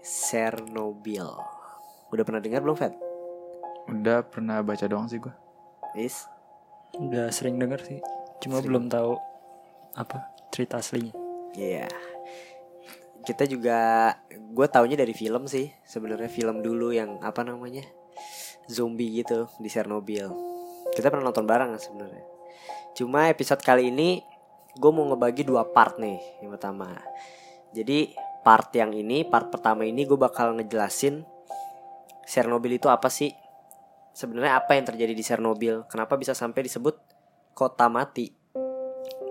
Chernobyl. Udah pernah dengar belum, Fed? Udah pernah baca doang sih gue. Is? Udah sering denger sih Cuma belum tahu Apa cerita aslinya Iya. Kita juga gue taunya dari film sih. Sebenarnya film dulu yang apa namanya? Zombie gitu di Chernobyl. Kita pernah nonton bareng sebenarnya. Cuma episode kali ini gue mau ngebagi dua part nih. Yang pertama. Jadi part yang ini, part pertama ini gue bakal ngejelasin Chernobyl itu apa sih? Sebenarnya apa yang terjadi di Chernobyl? Kenapa bisa sampai disebut kota mati?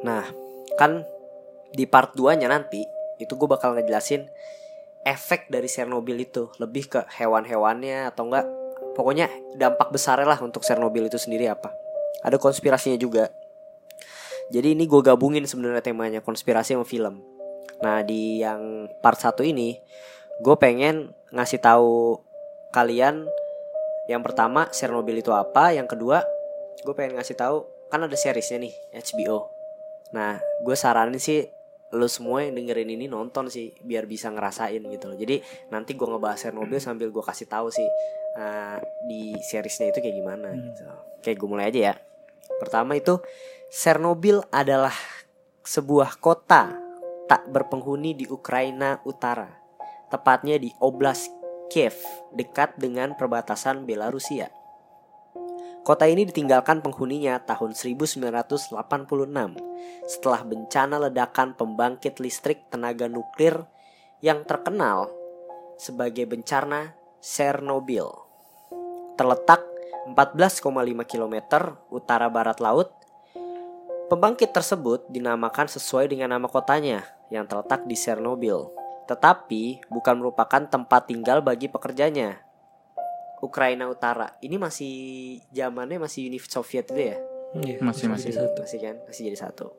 Nah, kan di part 2-nya nanti itu gue bakal ngejelasin efek dari Chernobyl itu lebih ke hewan-hewannya atau enggak pokoknya dampak besar lah untuk Chernobyl itu sendiri apa ada konspirasinya juga jadi ini gue gabungin sebenarnya temanya konspirasi sama film nah di yang part 1 ini gue pengen ngasih tahu kalian yang pertama Chernobyl itu apa yang kedua gue pengen ngasih tahu kan ada seriesnya nih HBO nah gue saranin sih lu semua yang dengerin ini nonton sih biar bisa ngerasain gitu loh. Jadi nanti gua ngebahas Chernobyl sambil gua kasih tahu sih uh, di seriesnya itu kayak gimana gitu. Kayak gue mulai aja ya. Pertama itu Chernobyl adalah sebuah kota tak berpenghuni di Ukraina Utara. Tepatnya di Oblast Kiev, dekat dengan perbatasan Belarusia. Kota ini ditinggalkan penghuninya tahun 1986 setelah bencana ledakan pembangkit listrik tenaga nuklir yang terkenal sebagai bencana Chernobyl. Terletak 14,5 km utara barat laut, pembangkit tersebut dinamakan sesuai dengan nama kotanya yang terletak di Chernobyl. Tetapi bukan merupakan tempat tinggal bagi pekerjanya. Ukraina Utara ini masih zamannya masih Uni Soviet itu ya? Iya, Masih- masih. satu Masih kan? Masih jadi satu.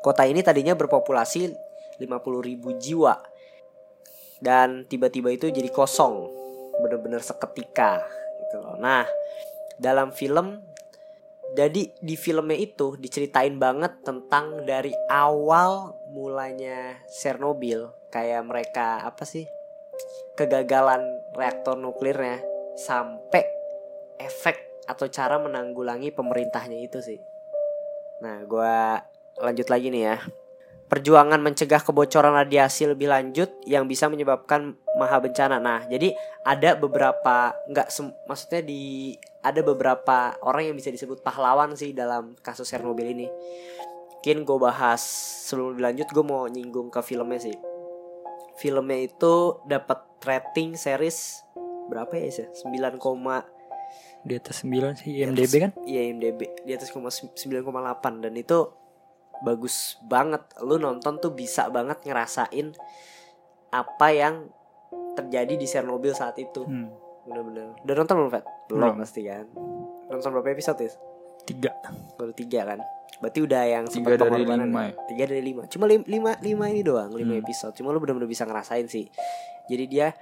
Kota ini tadinya berpopulasi 50.000 jiwa. Dan tiba-tiba itu jadi kosong. Bener-bener seketika gitu loh. Nah, dalam film jadi di filmnya itu diceritain banget tentang dari awal mulanya Chernobyl kayak mereka apa sih kegagalan reaktor nuklirnya sampai efek atau cara menanggulangi pemerintahnya itu sih. Nah, gua lanjut lagi nih ya. Perjuangan mencegah kebocoran radiasi lebih lanjut yang bisa menyebabkan maha bencana. Nah, jadi ada beberapa nggak maksudnya di ada beberapa orang yang bisa disebut pahlawan sih dalam kasus Chernobyl ini. Mungkin gue bahas sebelum lebih lanjut gue mau nyinggung ke filmnya sih. Filmnya itu dapat rating series berapa ya sih? 9, Di atas 9 sih IMDB kan Iya IMDb di atas 9,8 dan itu bagus banget. Lu nonton tuh bisa banget ngerasain apa yang terjadi di Chernobyl saat itu. hmm. Bener-bener. Udah nonton belum, Fat? Belum Belum. pasti kan. Nonton berapa episode ya? Tiga Baru tiga kan. Berarti udah yang Tiga dari lima ya? ya? Tiga dari lima. Cuma lim- lima, lima ini doang, lima Hmm. episode. Cuma lu bener-bener bisa ngerasain sih. Jadi dia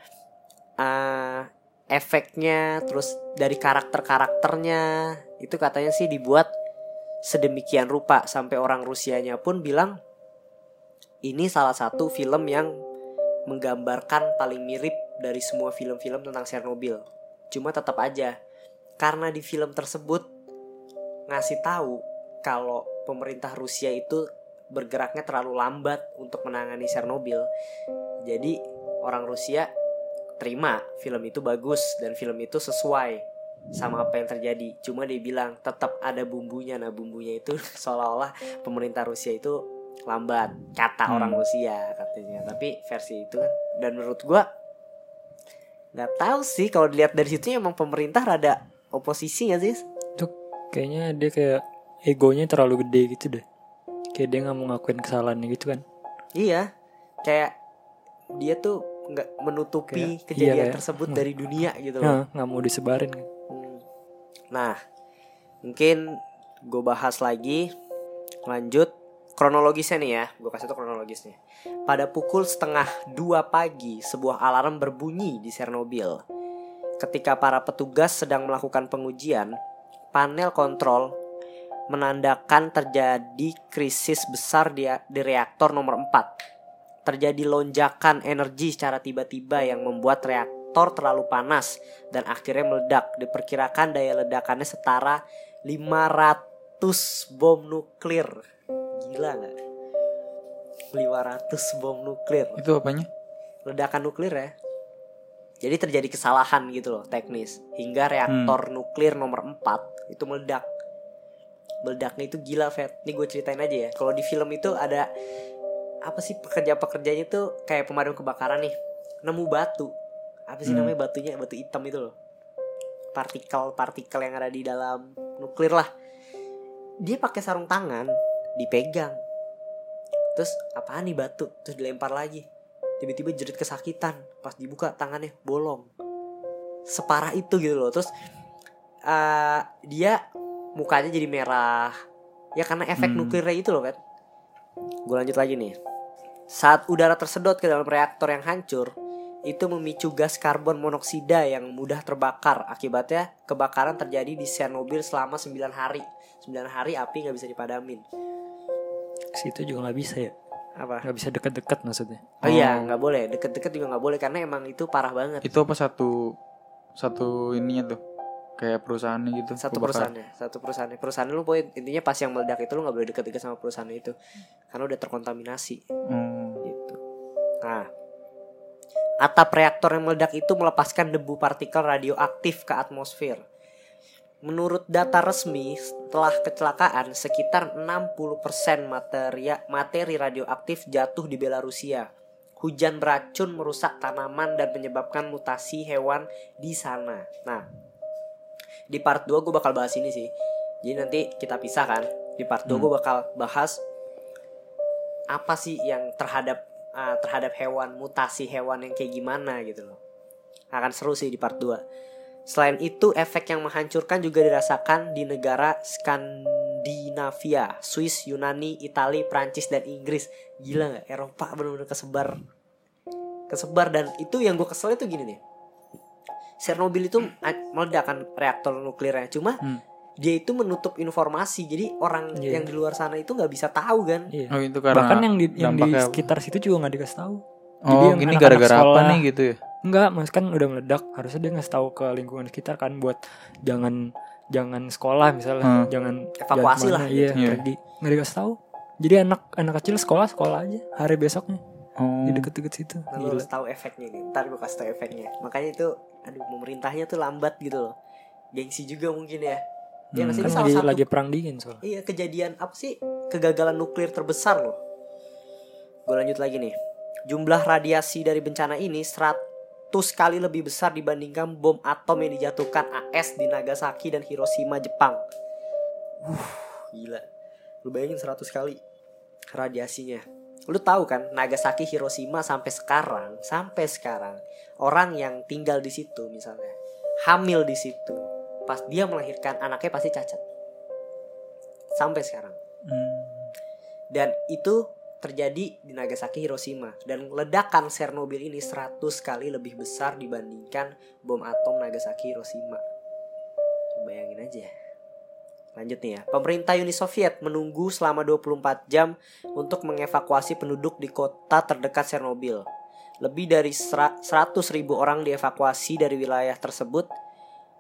eh efeknya, terus dari karakter-karakternya itu katanya sih dibuat sedemikian rupa sampai orang Rusianya pun bilang ini salah satu film yang menggambarkan paling mirip dari semua film-film tentang Chernobyl. Cuma tetap aja karena di film tersebut ngasih tahu kalau pemerintah Rusia itu bergeraknya terlalu lambat untuk menangani Chernobyl. Jadi orang Rusia terima film itu bagus dan film itu sesuai sama apa yang terjadi. Cuma dia bilang tetap ada bumbunya. Nah, bumbunya itu seolah-olah pemerintah Rusia itu lambat kata Hmm. orang Rusia katanya. Tapi versi itu kan dan menurut gua nggak tahu sih kalau dilihat dari situ emang pemerintah rada oposisi gak sih? Tuh kayaknya dia kayak Egonya terlalu gede gitu deh Kayak dia gak mau ngakuin kesalahannya gitu kan Iya, kayak dia tuh nggak menutupi Kayak- kejadian iya, kayak- tersebut hmm. dari dunia gitu loh. Nah, nggak mau disebarin kan. Nah, mungkin gue bahas lagi lanjut kronologisnya nih ya, gue kasih tau kronologisnya. Pada pukul setengah dua pagi, sebuah alarm berbunyi di Chernobyl. Ketika para petugas sedang melakukan pengujian, panel kontrol menandakan terjadi krisis besar di, di reaktor nomor 4. Terjadi lonjakan energi secara tiba-tiba yang membuat reaktor terlalu panas dan akhirnya meledak. Diperkirakan daya ledakannya setara 500 bom nuklir. Gila nggak? 500 bom nuklir. Itu apanya? Ledakan nuklir ya. Jadi terjadi kesalahan gitu loh teknis hingga reaktor nuklir nomor 4 itu meledak. Meledaknya itu gila, Fet. Ini gue ceritain aja ya. Kalau di film itu ada apa sih pekerja-pekerjanya tuh kayak pemadam kebakaran nih. Nemu batu. Apa sih Hmm. namanya batunya? Batu hitam itu loh. Partikel-partikel yang ada di dalam nuklir lah. Dia pakai sarung tangan, dipegang. Terus apaan nih batu? Terus dilempar lagi. Tiba-tiba jerit kesakitan. Pas dibuka tangannya bolong. Separah itu gitu loh. Terus eh, dia mukanya jadi merah. Ya karena efek Hmm. nuklirnya itu loh, kan. Gue lanjut lagi nih. Saat udara tersedot ke dalam reaktor yang hancur, itu memicu gas karbon monoksida yang mudah terbakar. Akibatnya kebakaran terjadi di Chernobyl selama 9 hari. 9 hari api nggak bisa dipadamin. Situ juga nggak bisa ya. Apa? Nggak bisa deket-deket maksudnya. Oh iya, nggak boleh. Deket-deket juga nggak boleh karena emang itu parah banget. Itu apa satu satu ininya tuh? Kayak perusahaannya gitu. Satu perusahaannya, satu perusahaannya. Perusahaan lu poin intinya pas yang meledak itu lu nggak boleh deket-deket sama perusahaan itu karena udah terkontaminasi. Oh. gitu. Nah, atap reaktor yang meledak itu melepaskan debu partikel radioaktif ke atmosfer. Menurut data resmi, setelah kecelakaan, sekitar 60% materi, materi radioaktif jatuh di Belarusia. Hujan beracun merusak tanaman dan menyebabkan mutasi hewan di sana. Nah, di part 2 gue bakal bahas ini sih. Jadi nanti kita pisah kan. Di part 2 gue bakal bahas apa sih yang terhadap uh, terhadap hewan mutasi hewan yang kayak gimana gitu loh. Akan seru sih di part 2 selain itu efek yang menghancurkan juga dirasakan di negara Skandinavia Swiss Yunani Italia Prancis dan Inggris. Gila nggak? Eropa benar-benar kesebar. Kesebar dan itu yang gue kesel itu gini nih. Chernobyl itu a- meledak kan reaktor nuklirnya cuma Hmm. Dia itu menutup informasi jadi orang Iya. yang di luar sana itu nggak bisa tahu kan Iya. Oh itu karena Bahkan yang di yang di sekitar situ juga nggak dikasih tahu. Oh yang gini anak-anak gara-gara apa nih gitu ya? Enggak, mas kan udah meledak. Harusnya dia ngasih tahu ke lingkungan sekitar kan buat jangan jangan sekolah misalnya, Hmm. jangan Evakuasi jangan lah ke mana, Iya, gitu. pergi. Nggak dikasih tahu. Jadi anak anak kecil sekolah sekolah aja hari besoknya Oh. di deket-deket situ. Nah, harus tahu efeknya nih. Ntar gue kasih tahu efeknya. Makanya itu, aduh, pemerintahnya tuh lambat gitu loh. Gengsi juga mungkin ya. Ya Hmm. Kan salah lagi satu. lagi perang dingin soal. Iya kejadian apa sih? Kegagalan nuklir terbesar loh. Gue lanjut lagi nih. Jumlah radiasi dari bencana ini 100 kali lebih besar dibandingkan bom atom yang dijatuhkan AS di Nagasaki dan Hiroshima, Jepang. Uh, gila. Lu bayangin 100 kali radiasinya. Lu tahu kan Nagasaki, Hiroshima sampai sekarang, sampai sekarang orang yang tinggal di situ misalnya hamil di situ, pas dia melahirkan anaknya pasti cacat. Sampai sekarang Hmm. dan itu terjadi di Nagasaki Hiroshima dan ledakan Chernobyl ini 100 kali lebih besar dibandingkan bom atom Nagasaki Hiroshima. Bayangin aja. Lanjut nih ya. Pemerintah Uni Soviet menunggu selama 24 jam untuk mengevakuasi penduduk di kota terdekat Chernobyl. Lebih dari sera- 100 ribu orang dievakuasi dari wilayah tersebut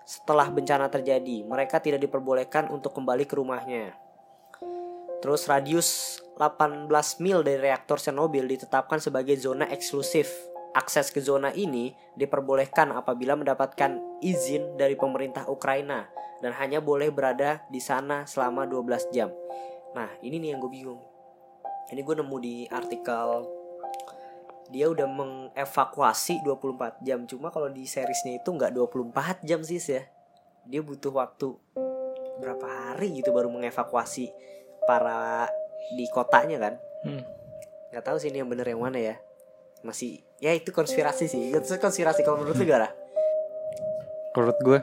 setelah bencana terjadi. Mereka tidak diperbolehkan untuk kembali ke rumahnya. Terus radius 18 mil dari reaktor Chernobyl ditetapkan sebagai zona eksklusif. Akses ke zona ini diperbolehkan apabila mendapatkan izin dari pemerintah Ukraina dan hanya boleh berada di sana selama 12 jam. Nah, ini nih yang gue bingung. Ini gue nemu di artikel dia udah mengevakuasi 24 jam. Cuma kalau di seriesnya itu nggak 24 jam sih ya. Dia butuh waktu berapa hari gitu baru mengevakuasi para di kotanya kan? Hmm. nggak tahu sih ini yang bener yang mana ya. Masih ya itu konspirasi sih. Itu konspirasi kalau menurut lu gimana? Menurut gue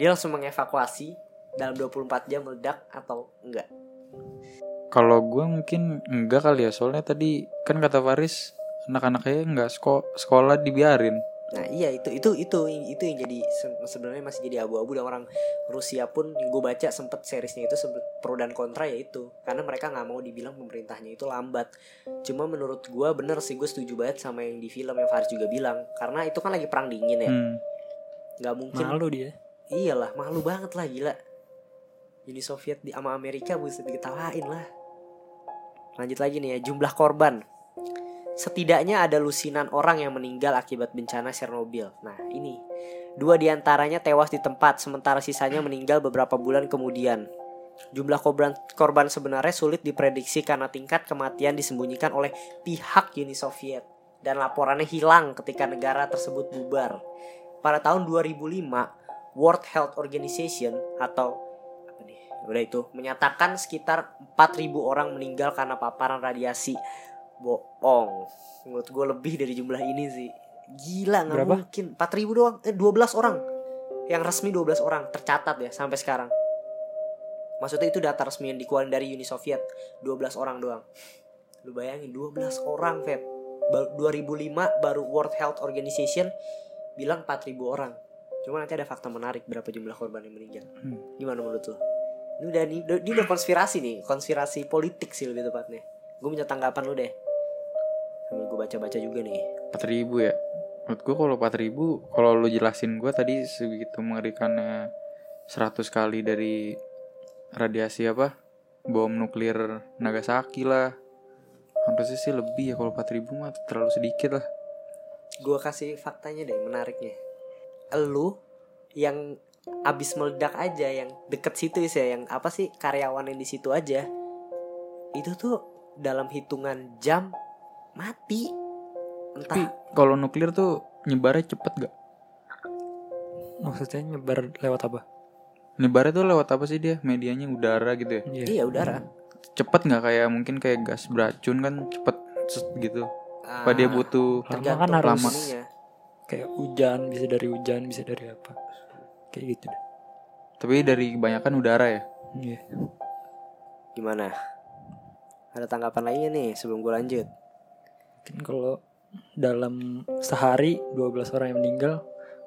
dia langsung mengevakuasi dalam 24 jam meledak atau enggak? Kalau gue mungkin enggak kali ya. Soalnya tadi kan kata Faris anak-anaknya nggak seko- sekolah dibiarin. Nah iya itu itu itu itu yang jadi se- sebenarnya masih jadi abu-abu dan orang Rusia pun yang gue baca sempet seriesnya itu sempet pro dan kontra ya itu karena mereka nggak mau dibilang pemerintahnya itu lambat. Cuma menurut gue bener sih gue setuju banget sama yang di film yang Faris juga bilang karena itu kan lagi perang dingin ya Hmm. nggak mungkin Malu dia. iyalah malu banget lah gila. Uni Soviet di sama Amerika bisa diketawain lah. Lanjut lagi nih ya jumlah korban. Setidaknya ada lusinan orang yang meninggal akibat bencana Chernobyl. Nah ini dua di antaranya tewas di tempat, sementara sisanya meninggal beberapa bulan kemudian. Jumlah korban korban sebenarnya sulit diprediksi karena tingkat kematian disembunyikan oleh pihak Uni Soviet dan laporannya hilang ketika negara tersebut bubar. Pada tahun 2005, World Health Organization atau apa nih? Udah itu menyatakan sekitar 4.000 orang meninggal karena paparan radiasi. Bohong. Menurut gue lebih dari jumlah ini sih. Gila nggak mungkin. 4.000 doang. Eh 12 orang. Yang resmi 12 orang tercatat ya sampai sekarang. Maksudnya itu data resmi yang dikeluarin dari Uni Soviet. 12 orang doang. Lu bayangin 12 orang, Feb. Ba- 2005 baru World Health Organization bilang 4000 orang. Cuma nanti ada fakta menarik berapa jumlah korban yang meninggal. Hmm. Gimana menurut lo? Ini udah ini udah konspirasi nih, konspirasi politik sih lebih tepatnya. Gue minta tanggapan lu deh. Gue baca-baca juga nih. 4000 ya. Menurut gue kalau 4000 kalau lu jelasin gue tadi segitu mengerikannya 100 kali dari radiasi apa? Bom nuklir Nagasaki lah. Harusnya sih lebih ya kalau 4000 mah terlalu sedikit lah. Gue kasih faktanya deh, menariknya. Lu yang abis meledak aja, yang deket situ ya, yang apa sih karyawan yang di situ aja, itu tuh dalam hitungan jam mati. Tapi Entah kalau nuklir tuh nyebarnya cepet gak? Maksudnya nyebar lewat apa? Nyebarnya tuh lewat apa sih dia? Medianya udara gitu ya? Iya. iya udara. Cepet nggak kayak mungkin kayak gas beracun kan cepet set gitu. Apa dia Ah, butuh Lama kan harus lama. kayak hujan, bisa dari hujan, bisa dari apa. Kayak gitu deh. Tapi dari kebanyakan udara ya. Iya. Gimana? Ada tanggapan lainnya nih sebelum gue lanjut. Mungkin kalau dalam sehari 12 orang yang meninggal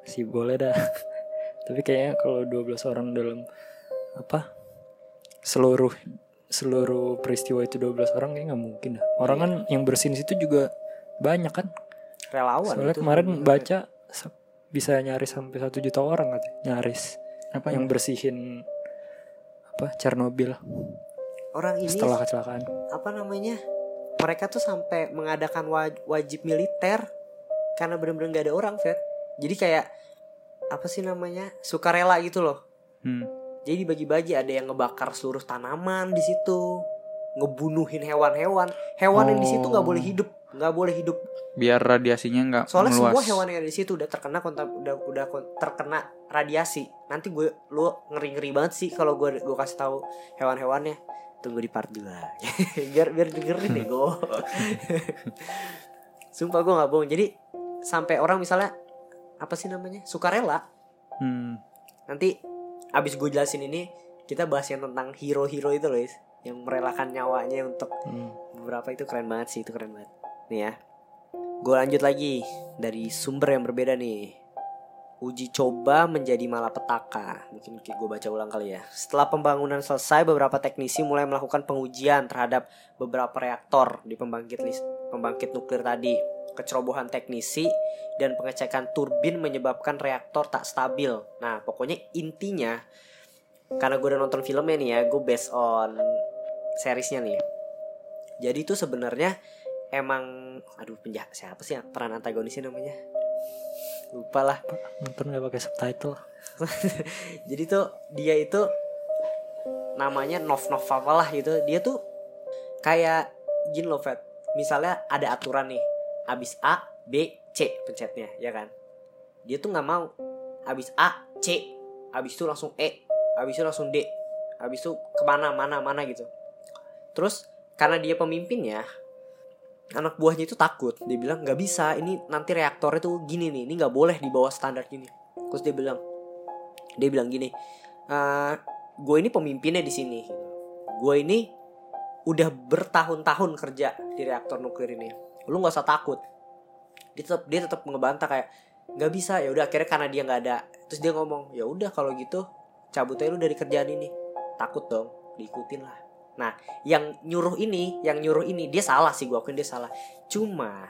sih boleh dah. Tapi kayaknya kalau 12 orang dalam apa? Seluruh seluruh peristiwa itu 12 orang kayak nggak mungkin dah. Orang kan yang bersihin situ juga banyak kan. Relawan Soalnya itu kemarin sebenarnya. baca bisa nyaris sampai satu juta orang katanya nyaris Apa yang bersihin apa Chernobyl orang ini setelah kecelakaan. apa namanya? Mereka tuh sampai mengadakan waj- wajib militer karena bener-bener gak ada orang, Fed. Jadi kayak apa sih namanya? Sukarela gitu loh. Hmm. Jadi bagi-bagi ada yang ngebakar seluruh tanaman di situ, ngebunuhin hewan-hewan. Hewan yang di situ nggak Oh. boleh hidup, nggak boleh hidup. Biar radiasinya nggak Soalnya meluas. semua hewan yang ada di situ udah terkena kontak udah udah terkena radiasi. Nanti gue lu ngeri-ngeri banget sih kalau gue gue kasih tahu hewan-hewannya. Tunggu di part 2. biar biar dengerin deh gue. Sumpah gue nggak bohong. Jadi sampai orang misalnya apa sih namanya? Sukarela. Hmm. Nanti abis gue jelasin ini kita bahas yang tentang hero-hero itu loh, Is. yang merelakan nyawanya untuk Hmm. beberapa itu keren banget sih itu keren banget nih ya gue lanjut lagi dari sumber yang berbeda nih uji coba menjadi malapetaka. Mungkin gue baca ulang kali ya. Setelah pembangunan selesai beberapa teknisi mulai melakukan pengujian terhadap beberapa reaktor di pembangkit lis- pembangkit nuklir tadi. Kecerobohan teknisi dan pengecekan turbin menyebabkan reaktor tak stabil. Nah pokoknya intinya karena gue udah nonton filmnya nih ya gue based on seriesnya nih. Jadi itu sebenarnya emang aduh penjahat siapa sih peran antagonisnya namanya lupa lah. Nonton nggak pakai subtitle. jadi tuh dia itu namanya Nov Nov apalah gitu. Dia tuh kayak gini loh Fat. Misalnya ada aturan nih. Abis A B C pencetnya ya kan? Dia tuh nggak mau. Abis A C. Abis itu langsung E. Abis itu langsung D. Abis itu ke mana mana mana gitu. Terus karena dia pemimpinnya anak buahnya itu takut. Dia bilang nggak bisa ini nanti reaktornya tuh gini nih ini nggak boleh di bawah standar gini. Terus dia bilang dia bilang gini gue ini pemimpinnya di sini. Gue ini udah bertahun-tahun kerja di reaktor nuklir ini. Lu nggak usah takut. Dia tetap dia tetap ngebantah kayak nggak bisa ya udah akhirnya karena dia nggak ada. Terus dia ngomong ya udah kalau gitu cabut aja lu dari kerjaan ini. Takut dong diikutin lah nah yang nyuruh ini yang nyuruh ini dia salah sih gue akuin dia salah. Cuma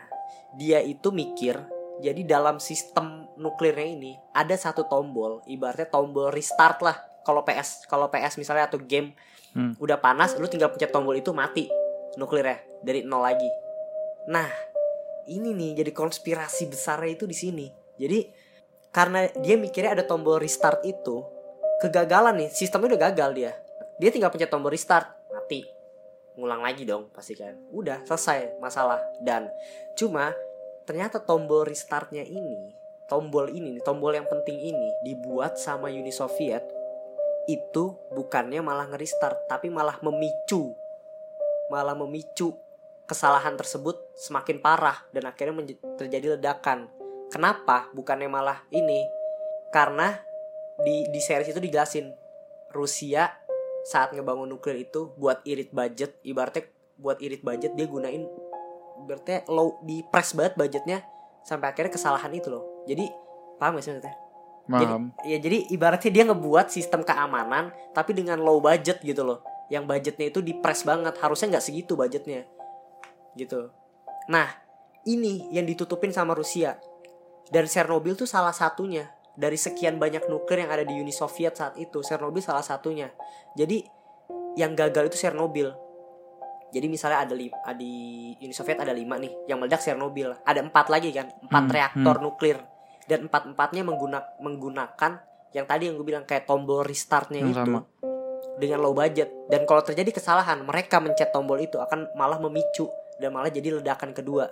dia itu mikir jadi dalam sistem nuklirnya ini ada satu tombol ibaratnya tombol restart lah. Kalau PS kalau PS misalnya atau game Hmm. udah panas lu tinggal pencet tombol itu mati nuklirnya dari nol lagi. Nah ini nih jadi konspirasi besarnya itu di sini. Jadi karena dia mikirnya ada tombol restart itu kegagalan nih sistemnya udah gagal dia. Dia tinggal pencet tombol restart mati ngulang lagi dong pasti kan. Udah selesai masalah. Dan cuma ternyata tombol restartnya ini tombol ini tombol yang penting ini dibuat sama Uni Soviet itu bukannya malah nge-restart tapi malah memicu malah memicu kesalahan tersebut semakin parah dan akhirnya terjadi ledakan. Kenapa bukannya malah ini? Karena di di series itu dijelasin Rusia saat ngebangun nuklir itu buat irit budget ibaratnya buat irit budget dia gunain ibaratnya low di press banget budgetnya sampai akhirnya kesalahan itu loh jadi paham gak sih maksudnya Paham. jadi, ya jadi ibaratnya dia ngebuat sistem keamanan tapi dengan low budget gitu loh. Yang budgetnya itu di press banget, harusnya nggak segitu budgetnya. Gitu. Nah, ini yang ditutupin sama Rusia. Dan Chernobyl tuh salah satunya. Dari sekian banyak nuklir yang ada di Uni Soviet saat itu, Chernobyl salah satunya. Jadi yang gagal itu Chernobyl. Jadi misalnya ada lima, di Uni Soviet ada lima nih, yang meledak Chernobyl. Ada empat lagi kan, empat Hmm, reaktor nuklir dan empat empatnya menggunakan menggunakan yang tadi yang gue bilang kayak tombol restartnya Yang itu sama. dengan low budget dan kalau terjadi kesalahan mereka mencet tombol itu akan malah memicu dan malah jadi ledakan kedua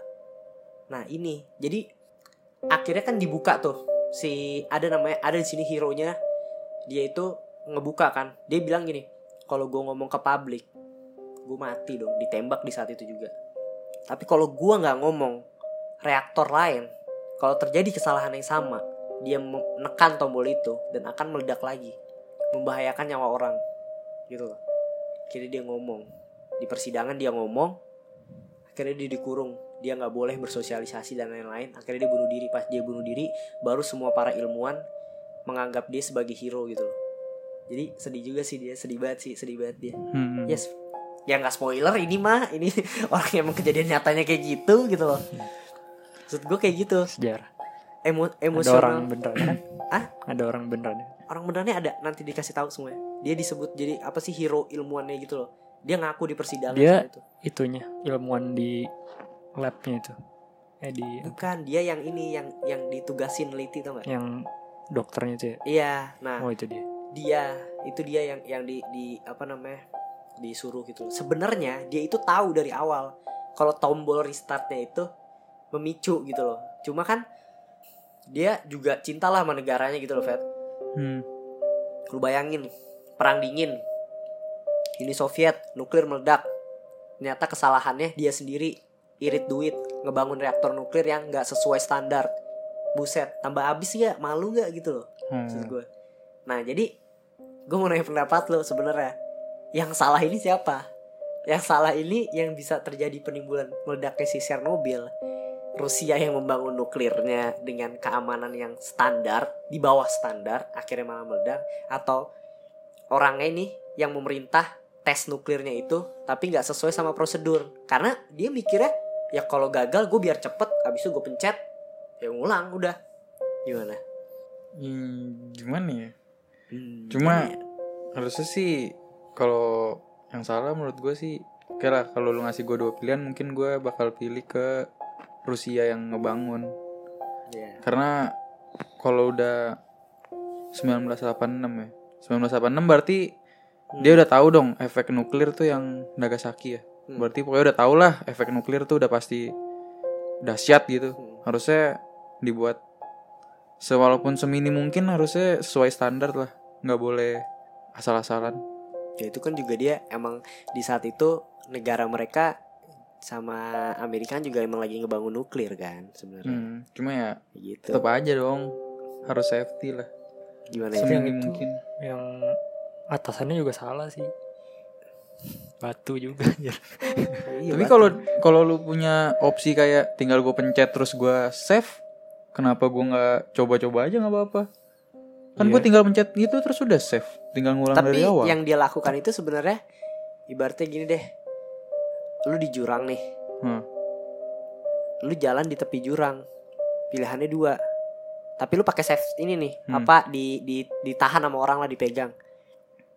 nah ini jadi akhirnya kan dibuka tuh si ada namanya ada di sini hero nya dia itu ngebuka kan. Dia bilang gini kalau gue ngomong ke publik gue mati dong. Ditembak di saat itu juga. Tapi kalau gue nggak ngomong reaktor lain kalau terjadi kesalahan yang sama dia menekan tombol itu dan akan meledak lagi membahayakan nyawa orang gitu loh. Akhirnya dia ngomong di persidangan dia ngomong akhirnya dia dikurung dia nggak boleh bersosialisasi dan lain-lain. Akhirnya dia bunuh diri. Pas dia bunuh diri baru semua para ilmuwan menganggap dia sebagai hero gitu loh. Jadi sedih juga sih dia. Sedih banget sih. Sedih banget dia. Hmm. yes. Ya nggak spoiler ini mah. Ini orang yang emang kejadian nyatanya kayak gitu gitu loh. Maksud gue kayak gitu. Sejarah. Emo ada orang emosional. beneran kan? Ah ada orang beneran. Orang benernya ada. Nanti dikasih tahu semuanya. Dia disebut jadi apa sih hero ilmuannya gitu loh. Dia ngaku di persidangan Dia- itu. itunya ilmuwan di labnya itu. Eh di bukan dia yang ini yang yang ditugasin neliti tau gak yang dokternya itu ya? Iya nah oh itu dia. dia itu dia yang yang di di apa namanya disuruh gitu. Sebenarnya dia itu tahu dari awal kalau tombol restartnya itu memicu gitu loh. Cuma kan dia juga cinta lah sama negaranya gitu loh Fat Hmm. Lu bayangin perang dingin. Uni Soviet nuklir meledak. Ternyata kesalahannya dia sendiri irit duit ngebangun reaktor nuklir yang nggak sesuai standar. Buset, tambah habis ya malu nggak gitu loh Hmm. gue. Nah jadi gue mau nanya pendapat lo sebenarnya. Yang salah ini siapa? Yang salah ini yang bisa terjadi penimbulan meledaknya si Chernobyl. Rusia yang membangun nuklirnya dengan keamanan yang standar di bawah standar akhirnya malah meledak atau orangnya ini yang memerintah tes nuklirnya itu tapi nggak sesuai sama prosedur karena dia mikirnya ya kalau gagal gue biar cepet habis itu gue pencet ya ngulang udah gimana Hmm, gimana ya? Hmm, Cuma- iya. Harusnya sih kalau yang salah menurut gue sih Oke lah kalau lu ngasih gue dua pilihan mungkin gue bakal pilih ke Rusia yang ngebangun Iya. Karena kalau udah 1986 ya 1986 berarti Hmm. dia udah tahu dong efek nuklir tuh yang Nagasaki ya Hmm. Berarti pokoknya udah tau lah efek nuklir tuh udah pasti dahsyat gitu. Hmm. Harusnya dibuat sewalaupun semini mungkin harusnya sesuai standar lah. Nggak boleh asal-asalan. Ya itu kan juga dia emang di saat itu negara mereka sama Amerika juga emang lagi ngebangun nuklir kan sebenarnya. Hmm, cuma ya gitu. tetap aja dong harus safety lah. Gimana ya Yang semini itu. mungkin. Yang atasannya juga salah sih batu juga. Anjir. Iya, tapi kalau kalau lu punya opsi kayak tinggal gue pencet terus gue save kenapa gue nggak coba-coba aja nggak apa-apa? Kan gue Iya. tinggal pencet itu terus udah save tinggal ngulang tapi dari awal. yang dia lakukan itu sebenarnya ibaratnya gini deh. Lu di jurang nih. Hmm. lu jalan di tepi jurang. Pilihannya dua. Tapi lu pakai safe ini nih Hmm. apa di, di ditahan sama orang lah dipegang.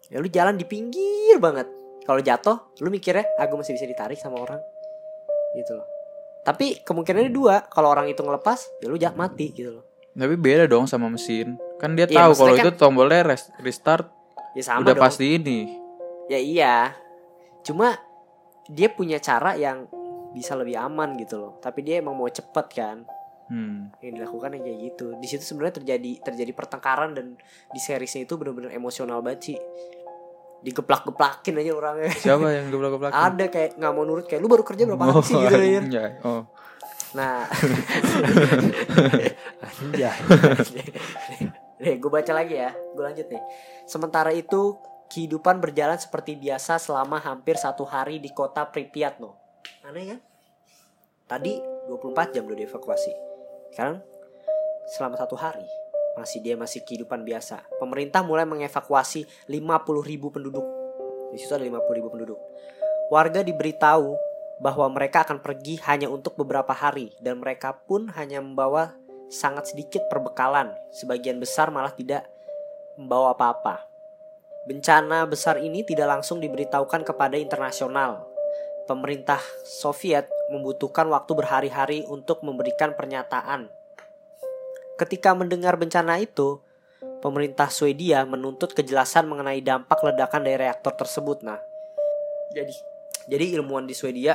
Ya lu jalan di pinggir banget kalau jatuh lu mikirnya aku masih bisa ditarik sama orang. Gitu loh. Tapi kemungkinannya dua kalau orang itu ngelepas ya lu jat mati gitu loh. Tapi beda dong sama mesin. Kan dia Iya, tahu kalau maksudnya itu tombolnya res- restart ya sama udah dong. pasti ini. Ya iya. Cuma dia punya cara yang bisa lebih aman gitu loh. Tapi dia emang mau cepet kan. Hmm. yang dilakukan yang kayak gitu. Di situ sebenarnya terjadi terjadi pertengkaran dan di seriesnya itu benar-benar emosional banget sih digeplak-geplakin aja orangnya. Siapa yang geblak-geblak ada kayak nggak mau nurut kayak lu baru kerja berapa hari sih? Gitu aja anjay. oh. Nah. Anjay. nih gue baca lagi ya. Gue lanjut nih. Sementara itu kehidupan berjalan seperti biasa selama hampir satu hari di kota Pripyat no aneh kan? Tadi 24 jam lo dievakuasi. Sekarang selama satu hari masih dia masih kehidupan biasa. Pemerintah mulai mengevakuasi 50 ribu penduduk. Di situ ada 50 ribu penduduk. Warga diberitahu bahwa mereka akan pergi hanya untuk beberapa hari. Dan mereka pun hanya membawa sangat sedikit perbekalan. Sebagian besar malah tidak membawa apa-apa. Bencana besar ini tidak langsung diberitahukan kepada internasional. Pemerintah Soviet membutuhkan waktu berhari-hari untuk memberikan pernyataan. Ketika mendengar bencana itu, pemerintah Swedia menuntut kejelasan mengenai dampak ledakan dari reaktor tersebut. Nah, jadi jadi ilmuwan di Swedia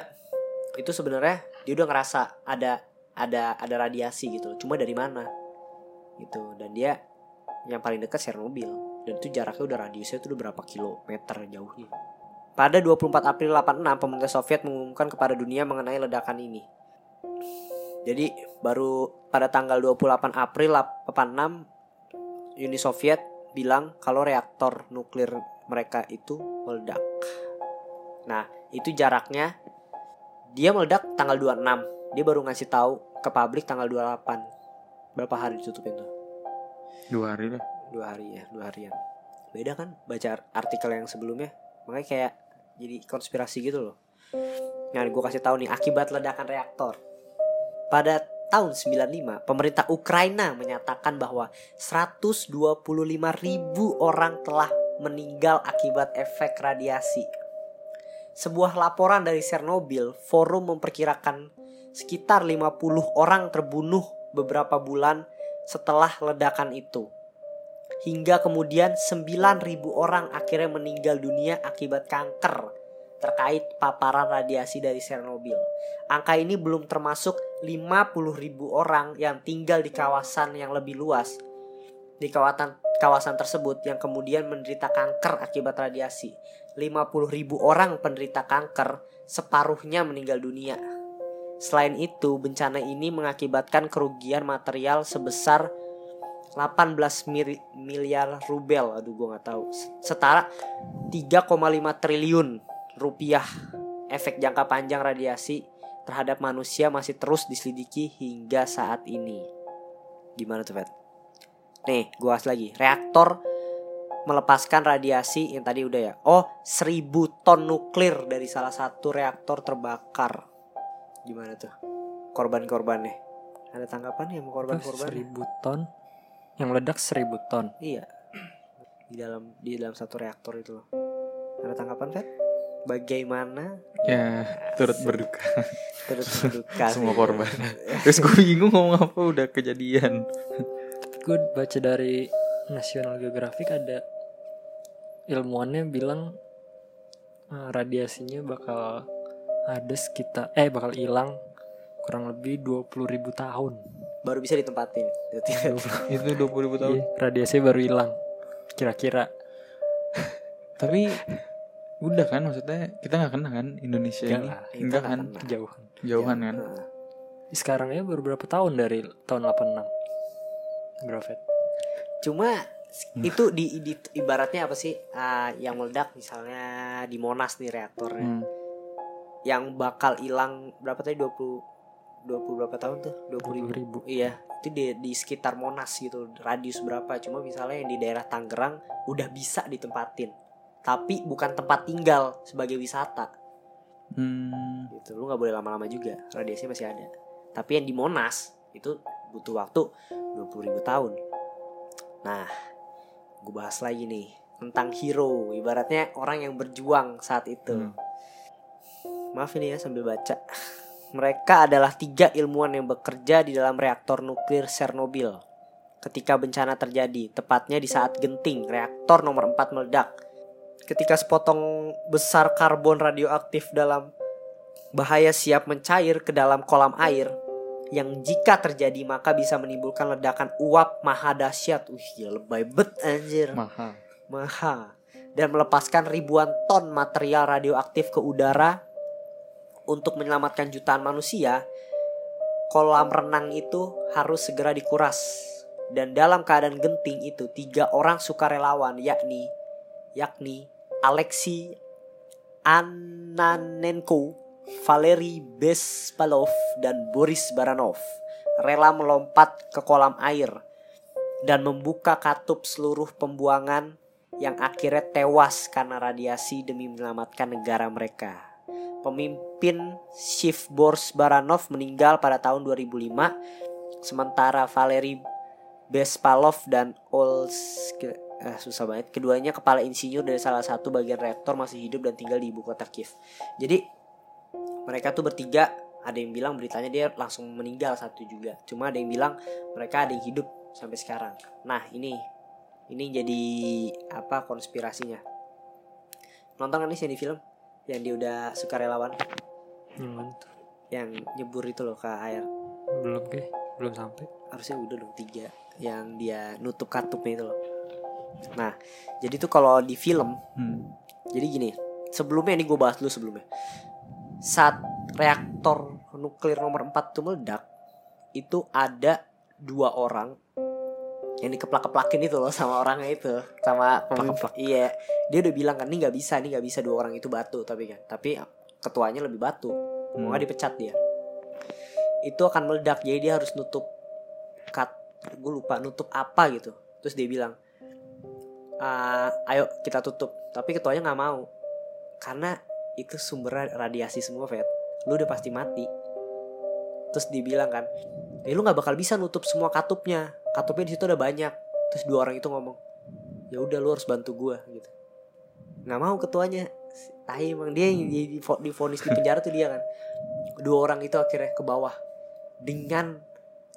itu sebenarnya dia udah ngerasa ada ada ada radiasi gitu. Cuma dari mana? Gitu. Dan dia yang paling dekat Chernobyl dan itu jaraknya udah radiusnya itu udah berapa kilometer jauhnya. Pada 24 April 86, pemerintah Soviet mengumumkan kepada dunia mengenai ledakan ini. Jadi baru pada tanggal 28 April 86 Uni Soviet bilang kalau reaktor nuklir mereka itu meledak. Nah, itu jaraknya dia meledak tanggal 26. Dia baru ngasih tahu ke publik tanggal 28. Berapa hari ditutupin tuh? dua hari lah Dua hari ya, dua harian. Beda kan baca artikel yang sebelumnya. Makanya kayak jadi konspirasi gitu loh. Nah, gue kasih tahu nih akibat ledakan reaktor. Pada tahun 95, pemerintah Ukraina menyatakan bahwa 125 ribu orang telah meninggal akibat efek radiasi. Sebuah laporan dari Chernobyl, forum memperkirakan sekitar 50 orang terbunuh beberapa bulan setelah ledakan itu. Hingga kemudian 9.000 orang akhirnya meninggal dunia akibat kanker terkait paparan radiasi dari Chernobyl. Angka ini belum termasuk 50.000 orang yang tinggal di kawasan yang lebih luas. Di kawasan kawasan tersebut yang kemudian menderita kanker akibat radiasi. 50.000 orang penderita kanker, separuhnya meninggal dunia. Selain itu, bencana ini mengakibatkan kerugian material sebesar 18 mil- miliar rubel. Aduh, gue nggak tahu. Setara 3,5 triliun rupiah. Efek jangka panjang radiasi terhadap manusia masih terus diselidiki hingga saat ini. Gimana tuh, Fet? Nih, gue bahas lagi. Reaktor melepaskan radiasi yang tadi udah ya. Oh, 1000 ton nuklir dari salah satu reaktor terbakar. Gimana tuh? Korban-korbannya. Ada tanggapan ya mau korban-korban? seribu ton yang meledak seribu ton Iya. Di dalam di dalam satu reaktor itu loh. Ada tanggapan, Fet? Bagaimana? Ya turut berduka. terus berduka. Semua korban. Terus gue bingung ngomong apa udah kejadian. Gue baca dari National Geographic ada ilmuwannya bilang eh, radiasinya bakal ada sekitar eh bakal hilang kurang lebih 20.000 ribu tahun. Baru bisa ditempatin. itu dua puluh ribu tahun? Iya, radiasi baru hilang kira-kira. tapi Udah kan maksudnya kita nggak kena kan Indonesia Enggak ini. lah, kita Enggak nggak kan. kena. Kejauhan. Jauhan kan. Nah, Sekarang ya baru berapa tahun dari tahun 86 Berapa Fet? Cuma itu di, di ibaratnya apa sih ah, yang meledak misalnya di Monas nih reaktornya Hmm. yang bakal hilang berapa tadi 20 20 berapa tahun tuh 20 ribu 20 ribu iya itu di, di sekitar Monas gitu radius berapa cuma misalnya yang di daerah Tangerang udah bisa ditempatin tapi bukan tempat tinggal sebagai wisata. Hmm. gitu lu nggak boleh lama-lama juga radiasinya masih ada. Tapi yang di Monas itu butuh waktu 20 ribu tahun. Nah gue bahas lagi nih tentang hero. Ibaratnya orang yang berjuang saat itu. Hmm. maaf ini ya sambil baca. Mereka adalah tiga ilmuwan yang bekerja di dalam reaktor nuklir Chernobyl. Ketika bencana terjadi tepatnya di saat genting reaktor nomor 4 meledak ketika sepotong besar karbon radioaktif dalam bahaya siap mencair ke dalam kolam air yang jika terjadi maka bisa menimbulkan ledakan uap maha dahsyat. Wih, gila lebay bet anjir. Mahal. Maha. Dan melepaskan ribuan ton material radioaktif ke udara untuk menyelamatkan jutaan manusia. Kolam renang itu harus segera dikuras. Dan dalam keadaan genting itu tiga orang sukarelawan yakni yakni Alexei Ananenko, Valery Bespalov, dan Boris Baranov rela melompat ke kolam air dan membuka katup seluruh pembuangan yang akhirnya tewas karena radiasi demi menyelamatkan negara mereka. Pemimpin Shiv Boris Baranov meninggal pada tahun 2005, sementara Valery Bespalov dan Ols eh, susah banget. Keduanya kepala insinyur dari salah satu bagian reaktor masih hidup dan tinggal di ibu kota Kiev. Jadi mereka tuh bertiga ada yang bilang beritanya dia langsung meninggal satu juga. Cuma ada yang bilang mereka ada yang hidup sampai sekarang. Nah ini ini jadi apa konspirasinya? Nonton kan nih di film yang dia udah sukarelawan Yang mana tuh? yang nyebur itu loh ke air. Belum ke Belum sampai Harusnya udah dong tiga yang dia nutup katupnya itu loh. Nah jadi tuh kalau di film Hmm. Jadi gini, sebelumnya ini gue bahas dulu sebelumnya. Saat reaktor nuklir nomor 4 itu meledak, itu ada dua orang yang dikeplak-keplakin itu loh sama orangnya itu, sama pemimpin. Keplak-keplak. Iya, dia udah bilang kan ini nggak bisa, ini nggak bisa dua orang itu batu tapi kan, tapi ketuanya lebih batu, mau nggak dipecat dia. Itu akan meledak, jadi dia harus nutup kat, gue lupa nutup apa gitu. Terus dia bilang, "Ah, ayo kita tutup. Tapi ketuanya nggak mau. Karena itu sumber radiasi semua Fed. Lu udah pasti mati. Terus dibilang kan eh lu nggak bakal bisa nutup semua katupnya. Katupnya di situ ada banyak. Terus dua orang itu ngomong ya udah lu harus bantu gua gitu. Nggak mau ketuanya. Tahi emang dia yang di, di, di vonis di penjara tuh dia kan. Dua orang itu akhirnya ke bawah dengan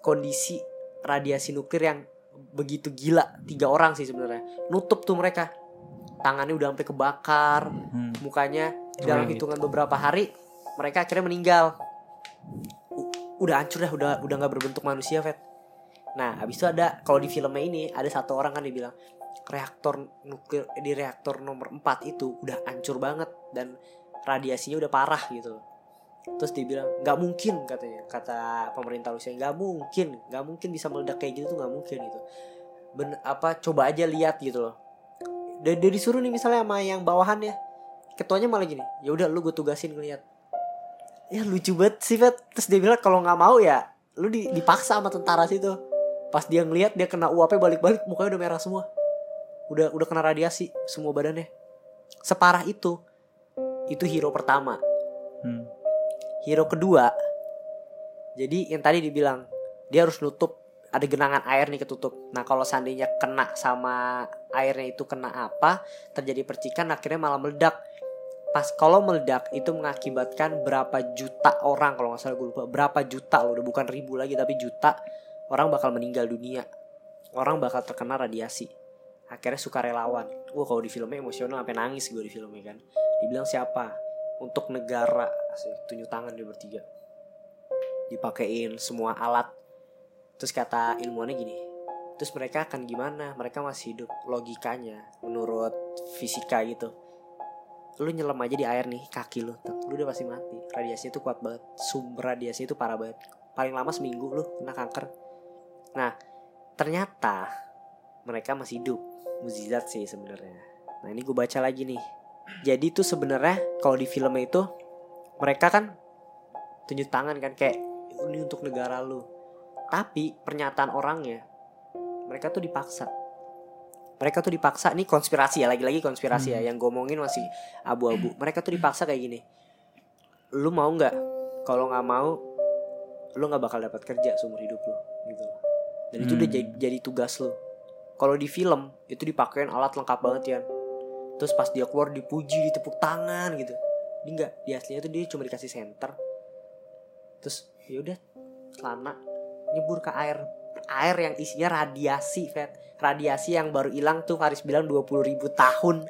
kondisi radiasi nuklir yang begitu gila tiga orang sih sebenarnya. Nutup tuh mereka. Tangannya udah sampai kebakar Hmm. mukanya Oh, dalam yang hitungan beberapa hari mereka akhirnya meninggal. U- udah hancur dah udah udah nggak berbentuk manusia Fet nah habis itu ada kalau di filmnya ini ada satu orang kan dia bilang reaktor nuklir di reaktor nomor 4 itu udah hancur banget dan radiasinya udah parah gitu. loh terus dia bilang nggak mungkin katanya kata pemerintah Rusia. Nggak mungkin nggak mungkin bisa meledak kayak gitu tuh nggak mungkin gitu. Ben apa coba aja lihat gitu loh. Dia, dia disuruh nih misalnya sama yang bawahan ya ketuanya malah gini ya udah lu gue tugasin ngeliat ya lucu banget sih Fet terus dia bilang kalau nggak mau ya lu di- dipaksa sama tentara situ. Pas dia ngeliat dia kena uapnya balik-balik mukanya udah merah semua. Udah udah kena radiasi semua badannya. Separah itu. Itu hero pertama. Hero kedua. Jadi yang tadi dibilang dia harus nutup ada genangan air nih ketutup. Nah kalau seandainya kena sama airnya itu kena apa terjadi percikan akhirnya malah meledak. Pas kalau meledak itu mengakibatkan berapa juta orang kalau nggak salah gue lupa. Berapa juta loh udah bukan ribu lagi tapi juta orang bakal meninggal dunia. Orang bakal terkena radiasi. Akhirnya sukarelawan. Wah kalau di filmnya emosional sampai nangis gue di filmnya kan. Dibilang siapa? Untuk negara tunjuk tangan dia bertiga. Dipakein semua alat. Terus kata ilmuwannya gini terus mereka akan gimana? Mereka masih hidup logikanya menurut fisika gitu. Lu nyelam aja di air nih kaki lu lu udah pasti mati. Radiasinya itu kuat banget. Sumber radiasi itu parah banget. Paling lama seminggu lu kena kanker. Nah ternyata mereka masih hidup. Mukjizat sih sebenarnya. Nah ini gue baca lagi nih. Jadi tuh sebenarnya kalau di filmnya itu mereka kan tunjuk tangan kan kayak ini untuk negara lu. Tapi pernyataan orangnya mereka tuh dipaksa. Mereka tuh dipaksa ini konspirasi ya lagi-lagi konspirasi ya yang gue omongin masih abu-abu. Mereka tuh dipaksa kayak gini lu mau nggak? Kalau nggak mau lu nggak bakal dapat kerja seumur hidup lu gitu loh. Dan itu udah Hmm. jadi, jadi tugas lu. Kalau di film itu dipakein alat lengkap banget ya terus pas dia keluar dipuji ditepuk tangan gitu ini enggak di aslinya tuh dia cuma dikasih senter. Terus ya udah celana. Nyebur ke air. Air yang isinya radiasi Fed radiasi yang baru hilang tuh Faris bilang 20 ribu tahun.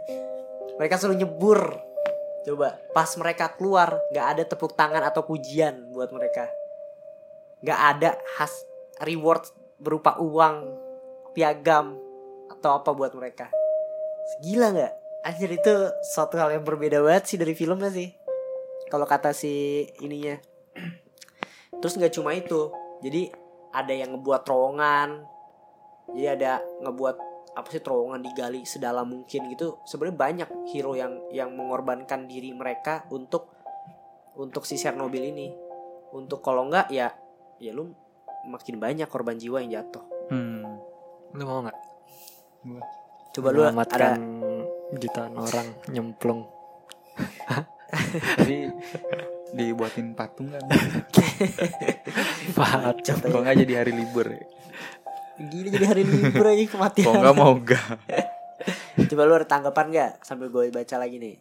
Mereka suruh nyebur. Coba pas mereka keluar nggak ada tepuk tangan atau pujian buat mereka. Nggak ada khas reward berupa uang piagam atau apa buat mereka. Gila nggak anjir itu suatu hal yang berbeda banget sih dari filmnya sih. Kalau kata si ininya. Terus nggak cuma itu. Jadi ada yang ngebuat terowongan. Jadi ada ngebuat apa sih terowongan digali sedalam mungkin gitu. Sebenarnya banyak hero yang yang mengorbankan diri mereka untuk untuk si Chernobyl ini. Untuk kalau nggak ya ya lu makin banyak korban jiwa yang jatuh. Hmm. Lu mau nggak? coba lu ada jutaan orang nyemplung. Jadi dibuatin patung kan. Pahat. Kok nggak jadi hari libur ya? gini jadi hari libur aja kematian Kok nggak mau gak? coba lu ada tanggapan nggak sambil gue baca lagi nih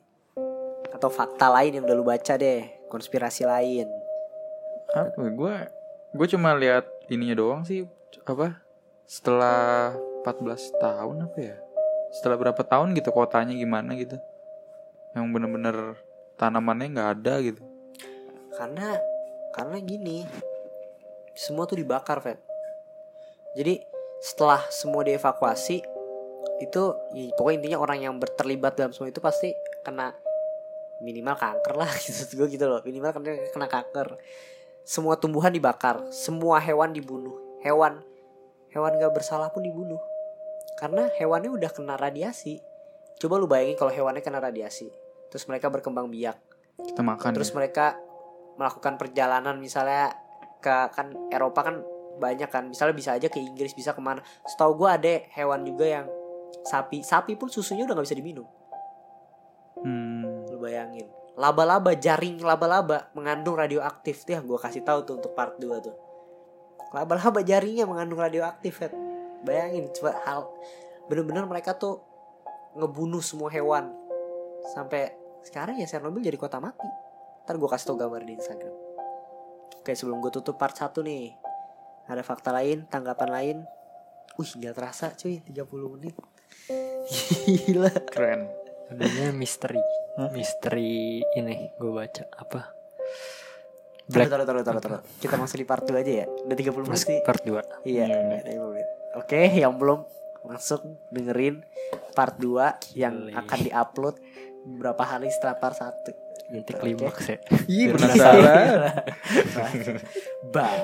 atau fakta lain yang udah lu baca deh konspirasi lain Apa? Gue gue cuma lihat ininya doang sih. Apa? Setelah 14 tahun apa ya? Setelah berapa tahun gitu kotanya gimana gitu? Yang bener-bener tanamannya nggak ada gitu. karena karena gini semua tuh dibakar Fed jadi setelah semua dievakuasi itu ya, pokoknya intinya orang yang berterlibat dalam semua itu pasti kena minimal kanker lah gitu gue gitu loh. Minimal kena kena kanker. Semua tumbuhan dibakar semua hewan dibunuh. Hewan hewan gak bersalah pun dibunuh karena hewannya udah kena radiasi coba lu bayangin kalau hewannya kena radiasi terus mereka berkembang biak Kita makan. terus ya. mereka melakukan perjalanan misalnya ke kan Eropa kan banyak kan misalnya bisa aja ke Inggris bisa ke mana setahu gue ada hewan juga yang sapi sapi pun susunya udah nggak bisa diminum Hmm. lu bayangin laba-laba jaring laba-laba mengandung radioaktif tuh gue kasih tahu tuh untuk part 2 tuh laba-laba jaringnya mengandung radioaktif Fed. Bayangin coba hal bener-bener mereka tuh ngebunuh semua hewan sampai sekarang ya Chernobyl jadi kota mati ntar gue kasih tau gambar di Instagram oke sebelum gue tutup part 1 nih ada fakta lain tanggapan lain wih nggak terasa cuy 30 menit gila Keren. Adanya misteri. Hah? Misteri ini gue baca apa? Taruh, Black taruh, taruh, taruh, taruh. Kita masuk di part 2 aja ya. Udah 30 menit part 2. Iya, Iya, udah 30 menit. Oke, yang belum masuk dengerin part 2 yang Boleh. akan diupload beberapa hari setelah part 1. Nanti klimaks ya. Iya penasaran. Bye.